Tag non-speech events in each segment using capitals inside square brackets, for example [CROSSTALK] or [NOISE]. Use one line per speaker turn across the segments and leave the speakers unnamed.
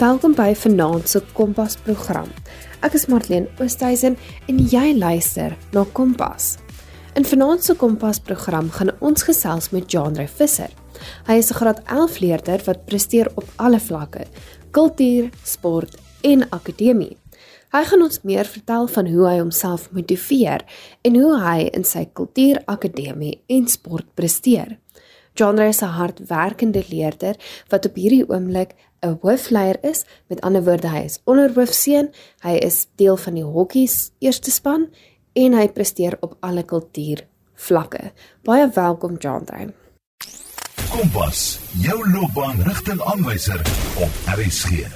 Welkom by Vanaand se Kompas program. Ek is Marlene Oosthuizen en jy luister na Kompas. In Vanaand se Kompas program gaan ons gesels met Jean-Ray Visser. Hy is 'n graad 11 leerder wat presteer op alle vlakke: kultuur, sport en akademie. Hy gaan ons meer vertel van hoe hy homself motiveer en hoe hy in sy kultuurakademie en sport presteer. Genre is 'n hardwerkende leerder wat op hierdie oomblik 'n hoofleier is. Met ander woorde, hy is onderhoofseun, hy is deel van die hokkies eerste span en hy presteer op alle kultuur vlakke. Baie welkom Genre.
Kompas, jou loopbaan rigtingaanwyser op RSG.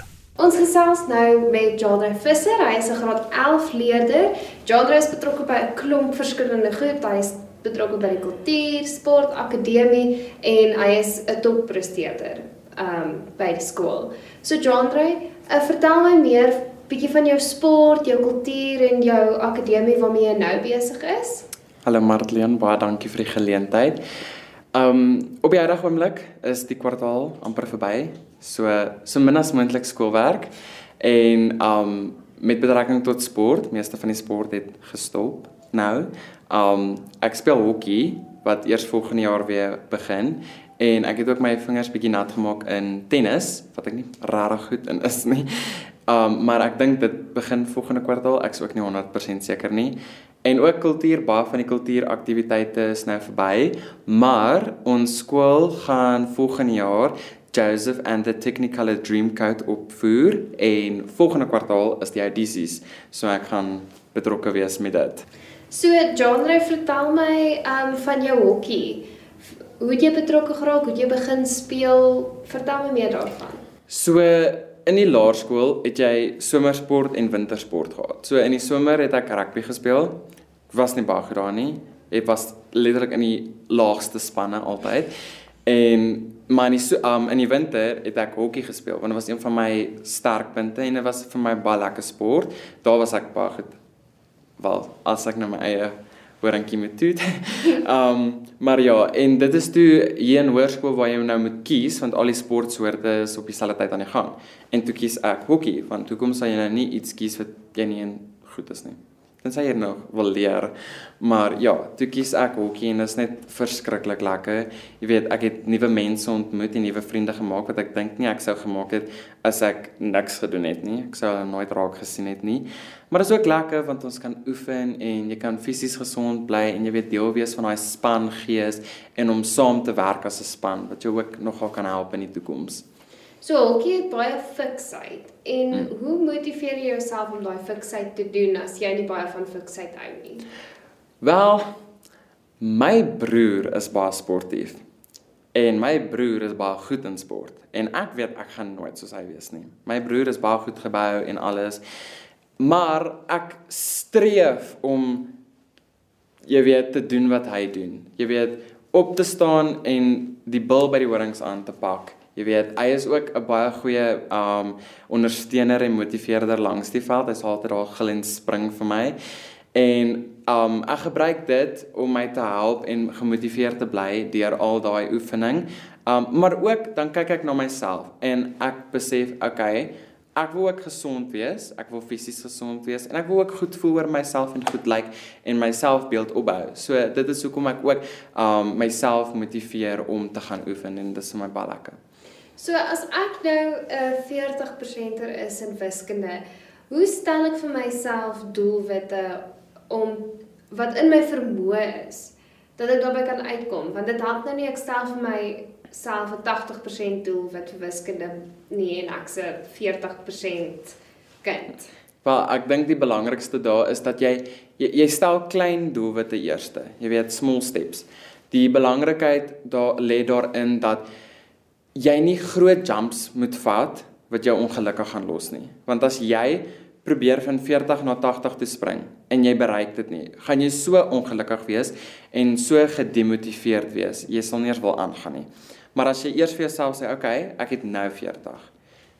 Ons gesels nou met Jadra Visser. Hy is 'n graad 11 leerder. Jadra is betrokke by 'n klomp verskillende groepe. Hy is betrokke by die kultuur, sport, akademie en hy is 'n toppresteerder um by die skool. So Jadra, uh, vertel my meer bietjie van jou sport, jou kultuur en jou akademie waarmee jy nou besig is.
Hallo Martleen, baie dankie vir die geleentheid. Um op die huidige oomblik is die kwartaal amper verby. So so min as moontlik skoolwerk en um met betrekking tot sport, meeste van die sport het gestop nou. Um ek speel hokkie wat eers volgende jaar weer begin en ek het ook my vingers bietjie nat gemaak in tennis wat ek nie regtig goed in is nie. Um maar ek dink dit begin volgende kwartaal. Ek's ook nie 100% seker nie. En ook kultuur, baie van die kultuuraktiwiteite is nou verby, maar ons skool gaan volgende jaar Joseph and the Technicolor Dreamcoat opvoer en volgende kwartaal is die audisies. So ek gaan betrokke wees met dit.
So Genre, vertel my um van jou hokkie. Hoe het jy betrokke geraak? Hoe het jy begin speel? Vertel my meer daarvan.
So in die laerskool het jy somersport en wintersport gehad. So in die somer het ek rugby gespeel. Ek was nie baie goed daar nie. Ek was letterlik in die laagste spanne altyd. En maar in die so, um, in die winter het ek hokkie gespeel want dit was een van my sterkpunte en dit was vir my baie lekker sport. Daar was ek baie goed. Wel, as ek nou my eie hoorantjie moet doen. [LAUGHS] Ehm um, maar ja, en dit is toe hier in hoërskool waar jy nou moet kies want al die sportsoorte is op dieselfde tyd aan die gang. En toe kies ek hokkie want toe kom sal jy nou nie iets kies wat jy nie goed is nie tensy jy nog wil leer. Maar ja, toe kies ek hokkie en dit is net verskriklik lekker. Jy weet, ek het nuwe mense ontmoet en nuwe vriende gemaak wat ek dink nie ek sou gemaak het as ek niks gedoen het nie. Ek sou hulle nooit raak gesien het nie. Maar dit is ook lekker want ons kan oefen en jy kan fisies gesond bly en jy weet deel wees van daai span gees en om saam te werk as 'n span wat jou ook nogal kan help in die toekoms.
So hokkie het baie fiksheid. En hmm. hoe motiveer jy jouself om daai fiksheid te doen as jy nie baie van fiksheid hou nie?
Wel, my broer is baie sportief. En my broer is baie goed in sport en ek weet ek gaan nooit soos hy wees nie. My broer is baie goed gebou en alles. Maar ek streef om jy weet te doen wat hy doen. Jy weet op te staan en die bil by die horings aan te pak Jy weet, hy is ook 'n baie goeie um ondersteuner en motiveerder langs die veld. Hy's altyd daar gil en spring vir my. En um ek gebruik dit om my te help en gemotiveerd te bly deur al daai oefening. Um maar ook dan kyk ek na myself en ek besef, okay, ek wil ook gesond wees, ek wil fisies gesond wees en ek wil ook goed voel oor myself en goed lyk like, en my selfbeeld opbou. So dit is hoekom ek ook um myself motiveer om te gaan oefen en dit is vir my baie lekker.
So as ek nou 'n uh, 40%er is in wiskunde, hoe stel ek vir myself doelwitte om wat in my vermoë is dat ek daarbey kan uitkom? Want dit help nou nie ek stel vir my self 'n 80% doelwit vir wiskunde nie en ek se 40% kind.
Wel, ek dink die belangrikste daar is dat jy jy, jy stel klein doelwitte eerste. Jy weet small steps. Die belangrikheid daar lê daarin dat jy nie groot jumps moet vat wat jou ongelukkig gaan los nie. Want as jy probeer van 40 na 80 te spring en jy bereik dit nie, gaan jy so ongelukkig wees en so gedemotiveerd wees. Jy sal nie eens wil aangaan nie. Maar as jy eers vir jouself sê, "Oké, okay, ek het nou 40."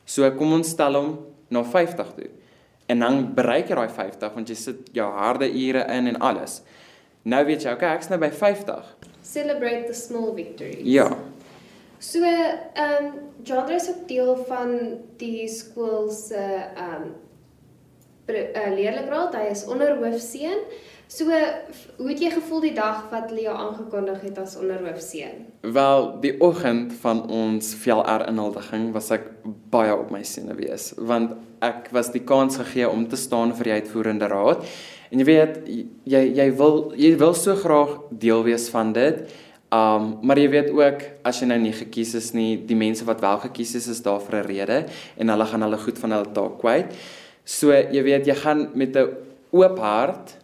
So kom ons stel hom na 50 toe. En dan bereik jy daai 50 want jy sit jou harde ure in en alles. Nou weet jy, "Oké, okay, ek's nou by 50."
Celebrate the small victories.
Ja.
So, ehm um, John is ook deel van die skool se ehm um, leerlingraad. Hy is onderhoofseun. So, hoe het jy gevoel die dag wat hulle jou aangekondig het as onderhoofseun?
Wel, die oggend van ons VLR inhuldiging was ek baie op my senuwees want ek was die kans gegee om te staan vir die uitvoerende raad. En jy weet, jy jy wil jy wil so graag deel wees van dit. Um maar jy weet ook as jy nou nie gekies is nie, die mense wat wel gekies is is daar vir 'n rede en hulle gaan hulle goed van hulle taak kwyt. So jy weet jy gaan met 'n oop hart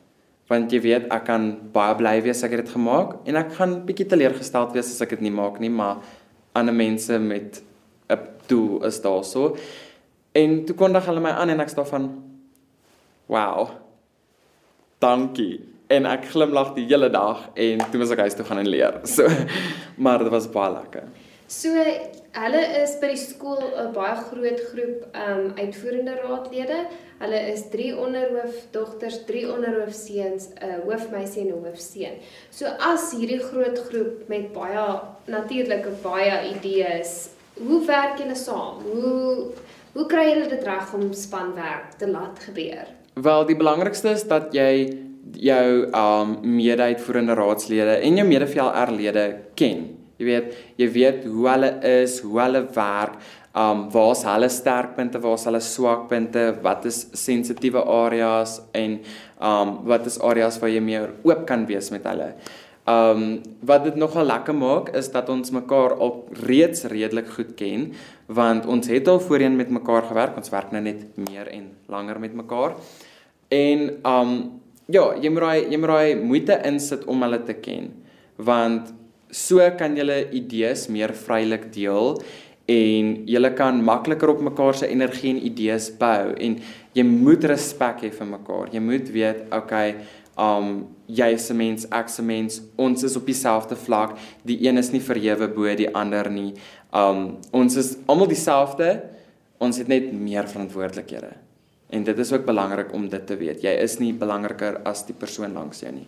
want jy weet ek kan baie bly wees ek het dit gemaak en ek gaan bietjie teleurgesteld wees as ek dit nie maak nie, maar ander mense met 'n doel is daarso. En toe kondig hulle my aan en ek staan van wow. Dankie. En ek glimlag die hele dag en toe was ek huis toe gaan en leer. [LAUGHS] So maar dit was baie lekker.
So, hulle is by die skool 'n baie groot groep um, uitvoerende raadlede. Hulle is 3 onderhoofdogters, 3 onderhoofseuns, 'n hoofmeisie en 'n hoofseun. So as hierdie groot groep met baie natuurlike baie idees, hoe werk julle saam? Hoe hoe kry julle dit reg om spanwerk te laat gebeur?
Wel, die belangrikste is dat jy jou um mede-uitvoerende raadslede en jou mede-VLR-lede ken. Jy weet, jy weet hoe hulle is, hoe hulle werk, um waar's hulle sterkpunte, waar's hulle swakpunte, wat is sensitiewe areas en um wat is areas waar jy meer oop kan wees met hulle. Um wat dit nogal lekker maak is dat ons mekaar al reeds redelik goed ken want ons het al voorheen met mekaar gewerk, ons werk nou net meer en langer met mekaar. En um ja, jy moet daai jy moet daai moeite insit om hulle te ken want so kan julle idees meer vrylik deel en julle kan makliker op mekaar se energie en idees bou en jy moet respek hê vir mekaar. Jy moet weet, okay, um jy is 'n mens, ek is 'n mens, ons is op dieselfde vlak. Die een is nie verhewe bo die ander nie. Um ons is almal dieselfde. Ons het net meer verantwoordelikhede. En dit is ook belangrik om dit te weet. Jy is nie belangriker as die persoon langs jou nie.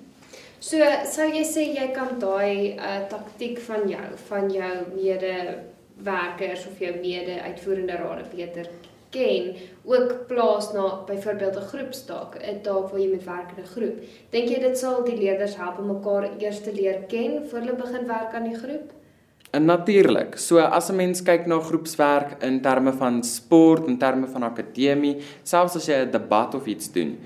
So, sou jy sê jy kan daai uh, taktiek van jou, van jou medewerkers of jou mede-uitvoerende rade beter ken, ook plaas na byvoorbeeld 'n groepstaak, 'n taak waar jy met werk in 'n groep. Dink jy dit sal die leerders help om mekaar eers te leer ken voor hulle begin werk aan die groep?
En natuurlik, so as 'n mens kyk na groepswerk in terme van sport, in terme van akademie, selfs as jy 'n debat of iets doen,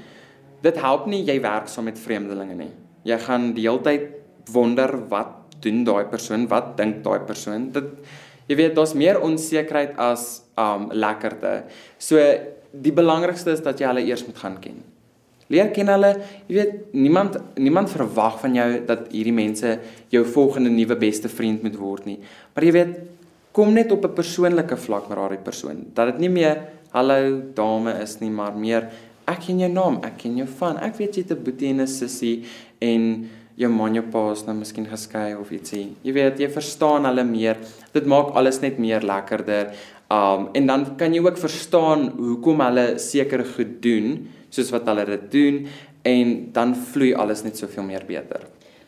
dit help nie jy werk saam met vreemdelinge nie. Jy gaan die hele tyd wonder wat doen daai persoon, wat dink daai persoon? Dit jy weet, daar's meer onsekerheid as um lekkerte. So die belangrikste is dat jy hulle eers moet gaan ken. Leer ken hulle. Jy weet, niemand niemand verwag van jou dat hierdie mense jou volgende nuwe beste vriend moet word nie. Maar jy weet, kom net op 'n persoonlike vlak met daardie persoon. Dat dit nie meer hallo dame is nie, maar meer ek ken jou naam, ek ken jou van. Ek weet jy het 'n boetie en 'n sussie en jou man jou pa is nou miskien geskei of ietsie. Jy weet, jy verstaan hulle meer. Dit maak alles net meer lekkerder. Um en dan kan jy ook verstaan hoekom hulle sekere goed doen soos wat hulle dit doen en dan vloei alles net soveel meer beter.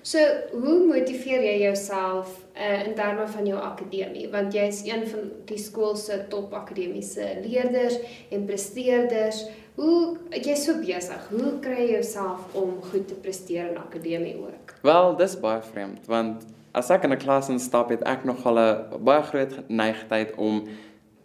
So, hoe motiveer jy jouself uh, in terme van jou akademie? Want jy is een van die skool se top akademiese leerders en presteerders. Hoe jy's so besig. Hoe kry jy jouself om goed te presteer in akademie ook?
Wel, dis baie vreemd want as ek in 'n klas instap het ek nogal 'n baie groot neigtheid om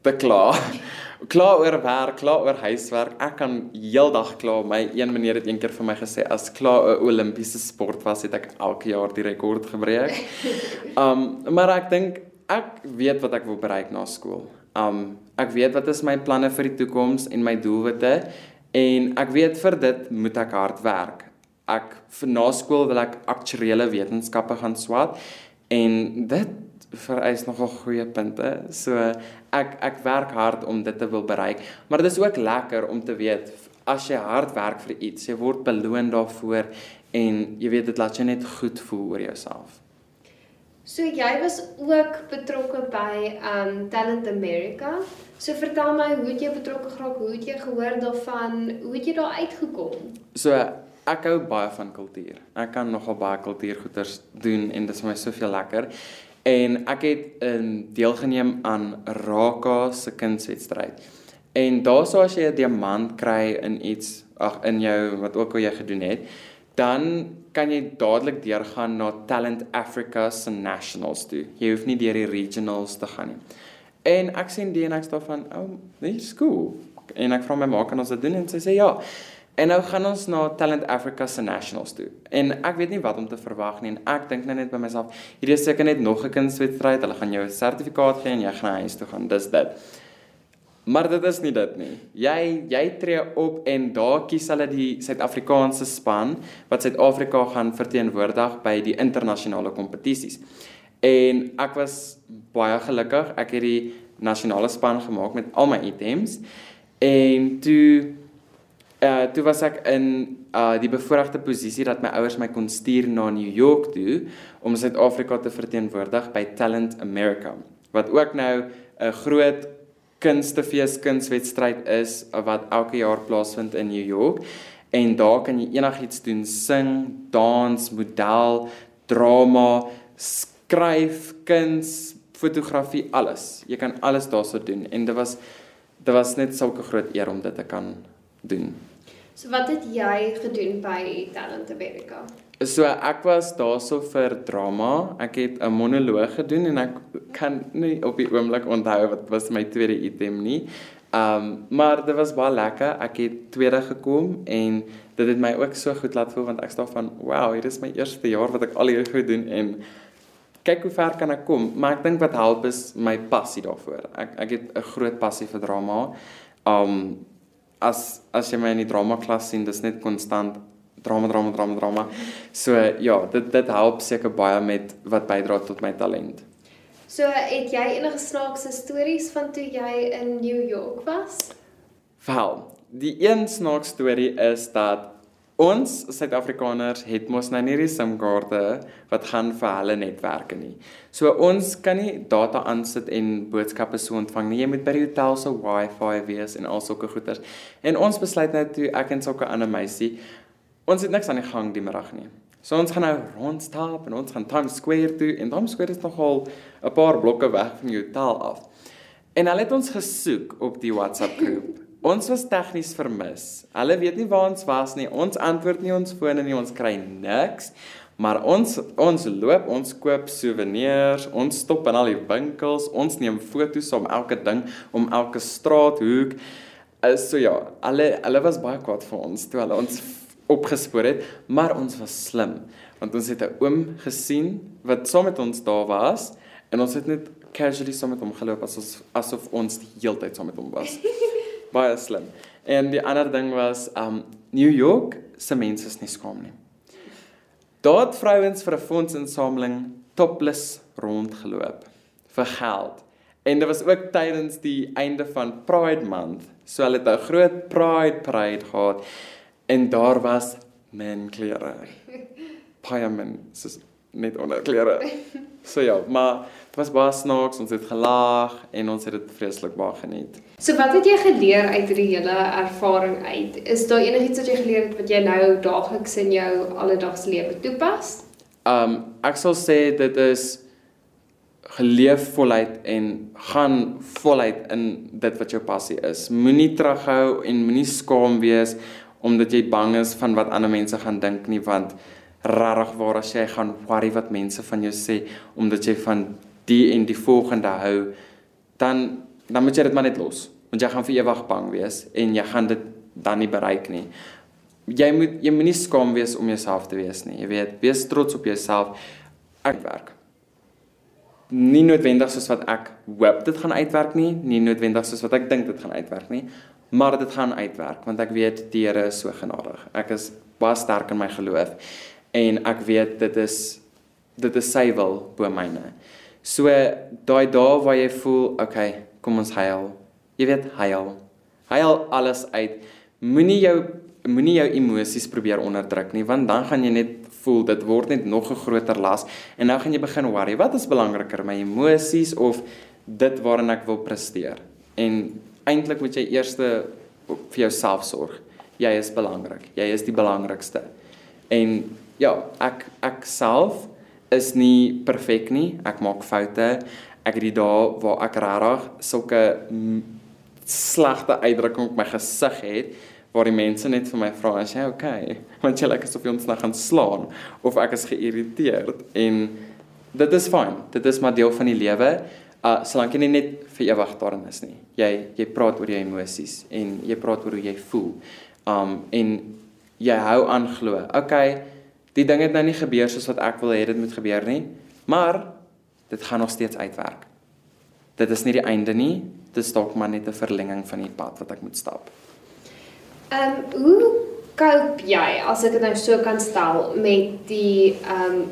te kla. [LAUGHS] Kla oor werk, kla oor huiswerk. Ek kan heeldag kla. My een meneer het eendag vir my gesê as kla 'n Olimpiese sport was, het ek elke jaar die rekord gebreek. [LAUGHS] Um maar ek dink ek weet wat ek wil bereik na skool. Um ek weet wat is my planne vir die toekoms en my doelwitte en ek weet vir dit moet ek hard werk. Ek vir na skool wil ek aktuariële wetenskappe gaan swat en dit vereis nogal goeie punte. So ek ek werk hard om dit te wil bereik, maar dit is ook lekker om te weet as jy hard werk vir iets, jy word beloon daarvoor en jy weet dit laat jou net goed voel oor jouself.
So jy was ook betrokke by um Talent America. So vertel my, hoe het jy betrokke geraak? Hoe het jy gehoor daarvan? Hoe het jy daar uitgekom?
So ek hou baie van kultuur. Ek kan nogal baie kultuurgoeders doen en dit is vir my soveel lekker. En ek het in deelgeneem aan Raka se kunswedstryd. En daarso as jy 'n diamant kry in iets, ag in jou wat ook al jy gedoen het, dan kan jy dadelik deurgaan na Talent Africa se nationals toe. Jy hoef nie deur die regionals te gaan nie. En ek sien die en ek sê van, "O, oh, dis cool." En ek vra my ma kan ons dit doen en sy sê ja. En nou gaan ons na Talent Africa se nationals toe. En ek weet nie wat om te verwag nie en ek dink nou net by myself, hierdie is seker net nog 'n kunstwedstryd. Hulle gaan jou 'n sertifikaat gee en jy gaan huis toe gaan. Dis dit. Maar dit is nie dit nie. Jy jy tree op en daar kies hulle die Suid-Afrikaanse span wat Suid-Afrika gaan verteenwoordig by die internasionale kompetisies. En ek was baie gelukkig. Ek het die nasionale span gemaak met al my items. En toe uh toe was ek in uh die bevoordeelde posisie dat my ouers my kon stuur na New York toe om Suid-Afrika te verteenwoordig by Talent America wat ook nou 'n groot kunstefees kunswedstryd is wat elke jaar plaasvind in New York en daar kan jy enigiets doen sing, dans, model, drama, skryf, kuns, fotografie, alles. Jy kan alles daarso doen en dit was dit was net sulke groot eer om dit te kan doen.
So wat het jy gedoen by Talent America?
So ek was daarso vir drama. Ek het 'n monoloog gedoen en ek kan nie op die oomblik onthou wat was my tweede item nie. Um maar dit was baie lekker. Ek het tweede gekom en dit het my ook so goed laat voel want ek staan van wow, hier is my eerste jaar wat ek al hier goed doen en kyk hoe ver kan ek kom. Maar ek dink wat help is my passie daarvoor. Ek ek het 'n groot passie vir drama. Um as as jy my in die drama klas sien, dis net konstant drama drama drama drama. So ja, dit dit help seker baie met wat bydra tot my talent.
So het jy enige snaakse stories van toe jy in New York was?
Wel, die een snaakse storie is dat Ons Suid-Afrikaners het mos nou nie die SIM-kaarte wat gaan vir hulle netwerke nie. So ons kan nie data aansit en boodskappe so ontvang nie. Jy moet by die hotel se Wi-Fi wees en al sulke goeders. En ons besluit nou toe ek en sulke ander meisie, ons het niks aan die gang die middag nie. So ons gaan nou rondstap en ons gaan Times Square toe en Times Square is nogal 'n paar blokke weg van die hotel af. En hulle het ons gesoek op die WhatsApp groep. Ons was tegnies vermis. Hulle weet nie waar ons was nie. Ons antwoord nie ons fone nie. Ons kry niks. Maar ons ons loop, ons koop souvenirs, ons stop in al die winkels, ons neem foto's om elke ding, om elke straathoek. Is so ja, hulle hulle was baie kwaad vir ons toe hulle ons opgespoor het, maar ons was slim want ons het 'n oom gesien wat saam met ons daar was en ons het net casually saam met hom geloop asof asof ons die hele tyd saam met hom was. [LAUGHS] baie slim. En die ander ding was um New York se mense is nie skaam nie. Daar het vrouens vir 'n fondsinsameling topless rondgeloop vir geld. En dit was ook tydens die einde van Pride Month. So hulle het 'n groot Pride Parade gehad en daar was men klere. Baie men, soos net onder klere. So ja, maar dit was baie snaaks, ons het gelag en ons het dit vreeslik baie geniet.
So wat het jy geleer uit hierdie hele ervaring uit? Is daar enigiets wat jy geleer het wat jy nou daagliks in jou alledaagse lewe toepas?
Um ek sal sê dit is geleef voluit en gaan voluit in dit wat jou passie is. Moenie terughou en moenie skaam wees omdat jy bang is van wat ander mense gaan dink nie want rarig waar as jy gaan worry wat mense van jou sê omdat jy van die en die volgende hou dan dan moet jy dit maar net los. Want jy gaan vir ewig bang wees en jy gaan dit dan nie bereik nie. Jy moet jy moenie skaam wees om jouself te wees nie jy weet. Wees trots op jouself. Ek werk nie noodwendig soos wat ek hoop dit gaan uitwerk nie nie noodwendig soos wat ek dink dit gaan uitwerk nie maar dit gaan uitwerk want ek weet die Here is so genadig ek is baie sterk in my geloof en ek weet dit is dit is sy wil bo myne. So daai dae waar jy voel, okay, kom ons huil. Jy weet, huil. Huil alles uit. Moenie jou moenie jou emosies probeer onderdruk nie, want dan gaan jy net voel dit word net nog 'n groter las en nou gaan jy begin worry, wat is belangriker, my emosies of dit waarin ek wil presteer? En eintlik moet jy eers vir jouself sorg. Jy is belangrik. Jy is die belangrikste. En ja, ek ek self is nie perfek nie. Ek maak foute. Ek het die dae waar ek regtig sulke slegte uitdrukking op my gesig het waar die mense net vir my vra as jy okay, [LAUGHS] want jy lyk asof jy ons nou gaan slaan of ek is geïrriteerd en dit is fyn. Dit is maar deel van die lewe. Uh solank jy nie net vir ewig daarin is nie. Jy jy praat oor jou emosies en jy praat oor hoe jy voel. Um en jy hou aan glo. Okay, die ding het nou nie gebeur soos wat ek wil hê dit moet gebeur nie, maar dit gaan nog steeds uitwerk. Dit is nie die einde nie. Dit is dalk maar net 'n verlenging van die pad wat ek moet stap.
Ehm um, hoe cope jy as ek dit nou so kan stel met die ehm um,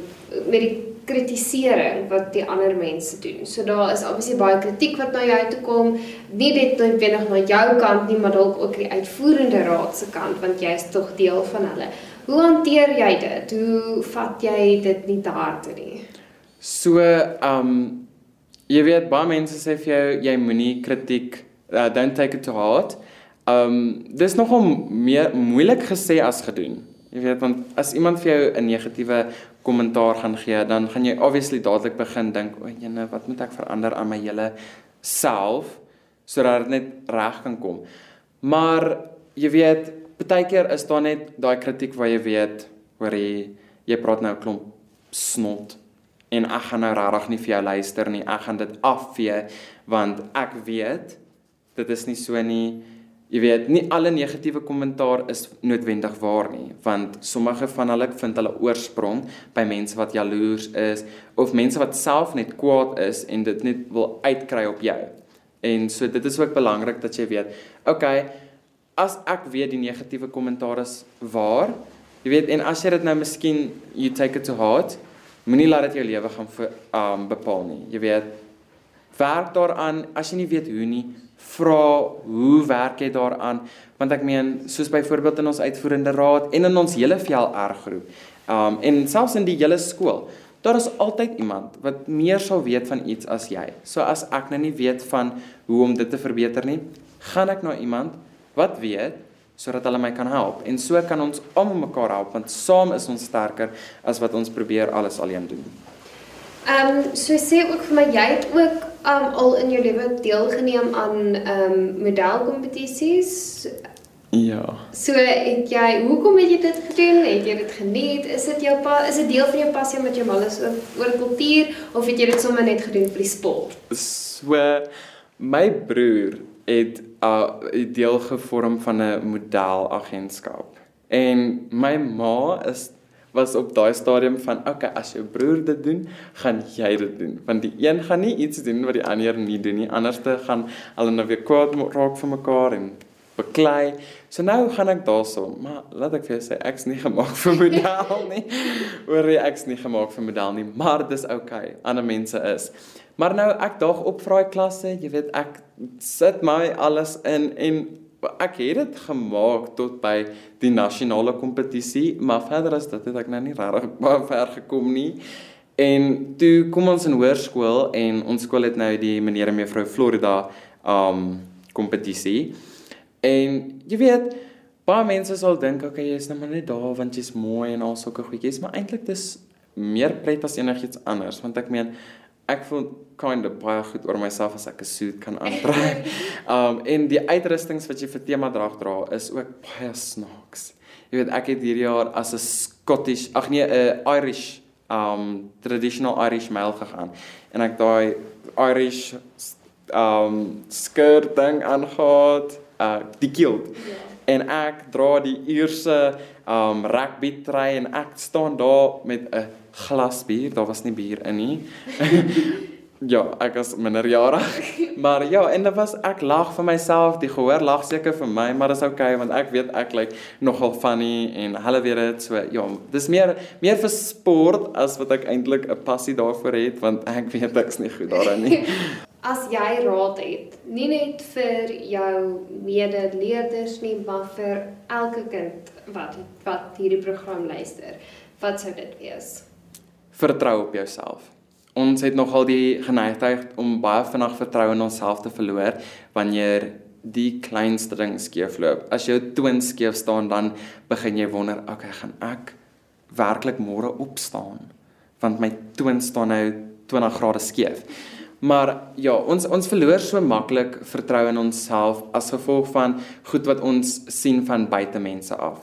met die kritisering wat die ander mense doen. So daar is obviously baie kritiek wat na jou toe kom, nie net noodwendig na jou kant nie, maar dalk ook die uitvoerende raad se kant want jy is tog deel van hulle. Hoe hanteer jy dit? Hoe vat jy dit nie te harte nie?
So, ehm um, jy weet baie mense sê vir jou jy moenie kritiek uh, don't take it to heart. Ehm um, dis nogal meer moeilik gesê as gedoen. Jy weet want as iemand vir jou 'n negatiewe kommentaar gaan gee, dan gaan jy obviously dadelik begin dink, o, jene, wat moet ek verander aan my hele self sodat dit net reg kan kom. Maar jy weet, baie keer is daar net daai kritiek waar jy weet, hoor jy, jy praat nou 'n klomp snot en ek gaan nou regtig nie vir jou luister nie. Ek gaan dit afvee want ek weet dit is nie so nie Jy weet, nie alle negatiewe kommentaar is noodwendig waar nie, want sommige van hulle vind hulle oorsprong by mense wat jaloers is of mense wat self net kwaad is en dit net wil uitkry op jou. En so dit is ook belangrik dat jy weet, okay, as ek weet die negatiewe kommentaar is waar, jy weet en as jy dit nou miskien you take it to heart, moenie laat dit jou lewe gaan vir um bepaal nie. Jy weet, werk daaraan as jy nie weet hoe nie, vra hoe werk jy daaraan? Want ek meen soos byvoorbeeld in ons uitvoerende raad en in ons hele VLR groep um en selfs in die hele skool daar is altyd iemand wat meer sal weet van iets as jy. So as ek nou nie weet van hoe om dit te verbeter nie gaan ek na iemand wat weet sodat hulle my kan help. En so kan ons almal mekaar help want saam is ons sterker as wat ons probeer alles alleen doen
Ehm um, so sê ook vir my jy het ook um, al in jou lewe deelgeneem aan ehm um, modelkompetisies.
Ja.
So het jy hoekom het jy dit gedoen? Het jy dit geniet? Is dit jou pa is dit deel van jou passie met jou mal is oor, oor kultuur of het jy dit sommer net gedoen vir die sport?
So my broer het 'n uh, deel gevorm van 'n modelagentskap. En my ma is was op daai stadium van okay, as jou broer dit doen, gaan jy dit doen. Want die een gaan nie iets doen wat die ander nie doen nie. Anderste gaan hulle nou weer kwaad raak vir mekaar en beklei. So nou gaan ek daarso, maar laat ek vir jou sê ek's nie gemaak vir model [LAUGHS] nie. Oor ek's nie gemaak vir model nie, maar dis okay. Ander mense is. Maar nou ek daag op vir daai klasse, jy weet ek sit my alles in en ek het dit gemaak tot by die nasionale kompetisie, maar verder as dit het ek nou nie regtig [LAUGHS] baie ver gekom nie. En toe kom ons in hoërskool en ons skool het nou die meneer en mevrou Florida um kompetisie. En jy weet, baie mense sal dink okay, jy's nou maar net daar want jy's mooi en al sulke goedjies, maar eintlik dis meer pret as enigiets anders want ek meen ek voel kind of baie goed oor myself as ek 'n suit kan [LAUGHS] aantrek. Um en die uitrustings wat jy vir tema drag dra is ook baie snaaks. Jy weet ek het hierdie jaar as 'n Scottish, ag nee, 'n Irish um traditional Irish male gegaan en ek daai Irish um skirt ding aangetree, uh die kilt. Yeah. Ja. En ek dra die Ierse um rugby trui en ek staan daar met 'n glas bier, daar was nie bier in nie. [LAUGHS] ja, ek was minderjarig. Maar ja, en dit was ek lag vir myself, die gehoor lag seker vir my, maar dis okay want ek weet ek lyk like, nogal funny en hulle weet dit so ja, dis meer meer vir sport as wat ek eintlik 'n passie daarvoor het want ek weet ek's nie goed daarin nie. [LAUGHS]
As jy raad het, nie net vir jou medeleerders nie, maar vir elke kind wat wat hierdie program luister, wat sou dit wees?
Vertrou op jouself. Ons het nogal die geneigtheid om baie vinnig vertroue in onsself te verloor wanneer die kleinste ding skeefloop. As jou toon skeef staan, dan begin jy wonder, okay, gaan ek werklik môre opstaan? want my toon staan nou 20 grade skeef. Maar ja, ons ons verloor so maklik vertroue in onsself as gevolg van goed wat ons sien van buite mense af.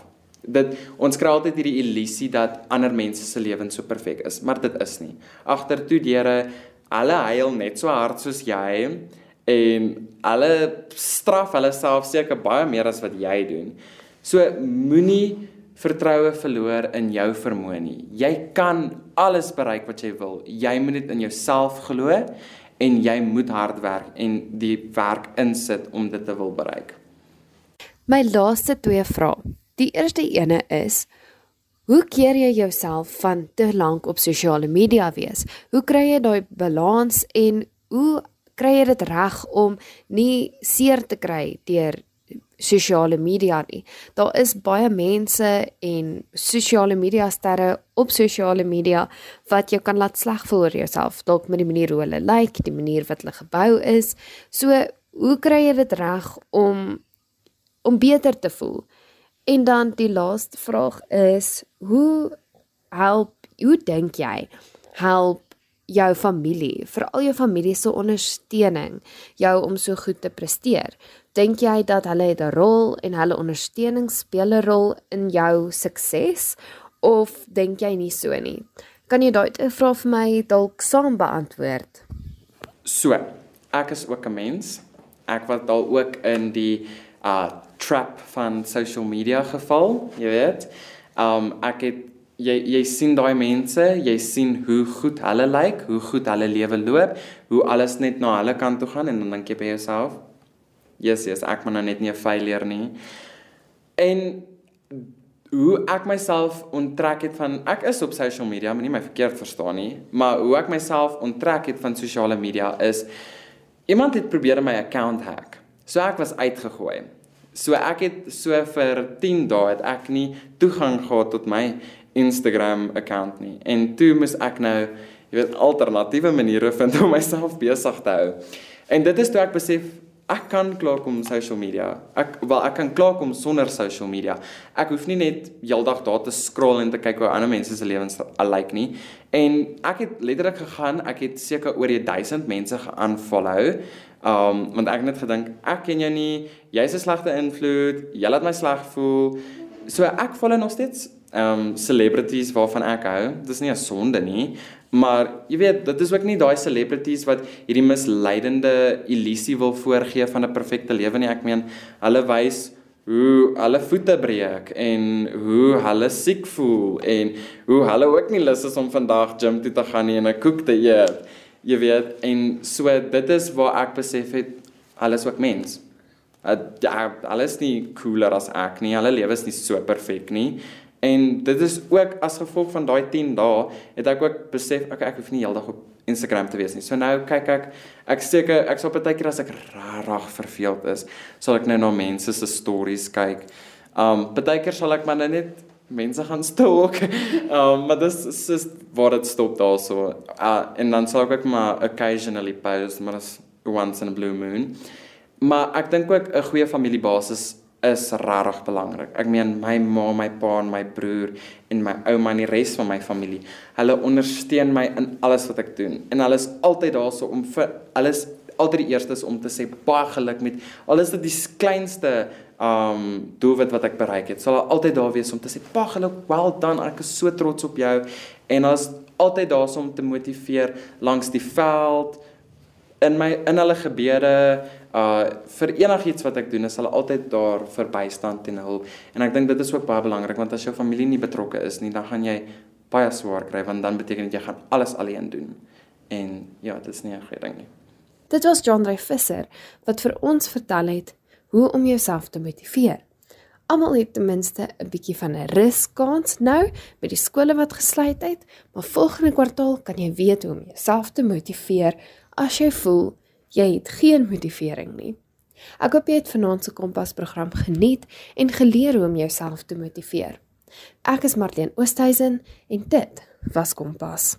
Dit ons kry altyd hierdie illusie dat ander mense se lewens so perfek is, maar dit is nie. Agter toe deure alle huil net so hard soos jy en alle straf hulle self seker baie meer as wat jy doen. So moenie vertroue verloor in jou vermoë nie. Jy kan alles bereik wat jy wil. Jy moet net in jouself glo en jy moet hard werk en die werk insit om dit te wil bereik.
My laaste twee vrae. Die eerste ene is Hoe keer jy jouself van te lank op sosiale media wees? Hoe kry jy daai balans en hoe kry jy dit reg om nie seer te kry deur sosiale media nie. Daar is baie mense en sosiale media sterre op sosiale media wat jou kan laat sleg voel oor jouself, dalk met die manier hoe hulle lyk, like, die manier wat hulle gebou is. So, hoe kry jy dit reg om om beter te voel? En dan die laaste vraag is, hoe help hoe dink jy help jou familie, veral jou familie se ondersteuning jou om so goed te presteer? Dink jy dat hulle het 'n rol en hulle ondersteuning speel 'n rol in jou sukses of dink jy nie so nie? Kan jy daai vraag vir my dalk saam beantwoord?
So, ek is ook 'n mens. Ek was al ook in die uh trap van social media geval, jy weet. Um ek het jy jy sien daai mense, jy sien hoe goed hulle lyk, like, hoe goed hulle lewe loop, hoe alles net na hulle kant toe gaan en dan dink jy by jouself, yes, yes, ek moet nou net nie 'n failure nie. En hoe ek myself onttrek het van ek is op social media, moenie my verkeerd verstaan nie, maar hoe ek myself onttrek het van sosiale media is iemand het probeer my account hack. So ek was uitgegooi. So ek het so vir 10 dae het ek nie toegang gehad tot my Instagram account nie. En toe moes ek nou, jy weet, alternatiewe maniere vind om myself besig te hou. En dit is toe ek besef ek kan klaarkom social media. Ek wel ek kan klaarkom sonder social media. Ek hoef nie net heeldag daar te scroll en te kyk hoe ander mense se lewens alike nie. En ek het letterlik gegaan, ek het seker oor die 1000 mense geunfollow. Um want ek het net gedink ek ken jou nie. Jy's 'n slegte invloed. Jy laat my sleg voel. So ek follow nog steeds um celebrities waarvan ek hou. Dis nie 'n sonde nie. Maar jy weet, dit is ook nie daai celebrities wat hierdie misleidende illusie wil voorgee van 'n perfekte lewe nie. Ek meen, hulle wys hoe hulle voete breek en hoe hulle siek voel en hoe hulle ook nie lus is om vandag gym toe te gaan nie en 'n koek te eet. Jy weet, en so dit is waar ek besef het alles ook mens. Uh, ja, alles nie cooler as ek nie. Hulle lewe is nie so perfek nie. En dit is ook as gevolg van daai 10 dae het ek ook besef ek ek hoef nie heeldag op Instagram te wees nie. So nou kyk ek ek seker ek sal baie keer as ek rarig verveeld is, sal ek nou na mense se stories kyk. Um baie keer sal ek maar nou net mense gaan stalk. Um [LAUGHS] maar dis is waar dit stop daarso. Uh en dan sal ek ook maar occasionally post, maar as once in a blue moon. Maar ek dink ook 'n goeie familiebasis is regtig belangrik. Ek meen my ma, my pa en my broer en my ouma en die res van my familie. Hulle ondersteun my in alles wat ek doen en hulle is altyd daar so om vir alles altyd die eerstes om te sê baie geluk met alles dit die kleinste um doelwit wat ek bereik het. Sal altyd daar wees om te sê baie geluk, well done. Ek is so trots op jou en hulle is altyd daar so om te motiveer langs die veld in my in hulle gebede uh vir enigiets wat ek doen is hulle altyd daar vir bystand en hulp en ek dink dit is ook baie belangrik want as jou familie nie betrokke is nie dan gaan jy baie swaar kry want dan beteken dit jy gaan alles alleen doen en ja dit is nie 'n goeie ding nie
Dit was John Drey Visser wat vir ons vertel het hoe om jouself te motiveer Almal het ten minste 'n bietjie van 'n ruskans nou met die skole wat gesluit het, maar volgende kwartaal kan jy weet hoe om jouself te motiveer as jy voel jy het geen motivering nie. Ek hoop jy het vanaand se Kompas program geniet en geleer hoe om jouself te motiveer. Ek is Marlene Oosthuizen en dit was Kompas.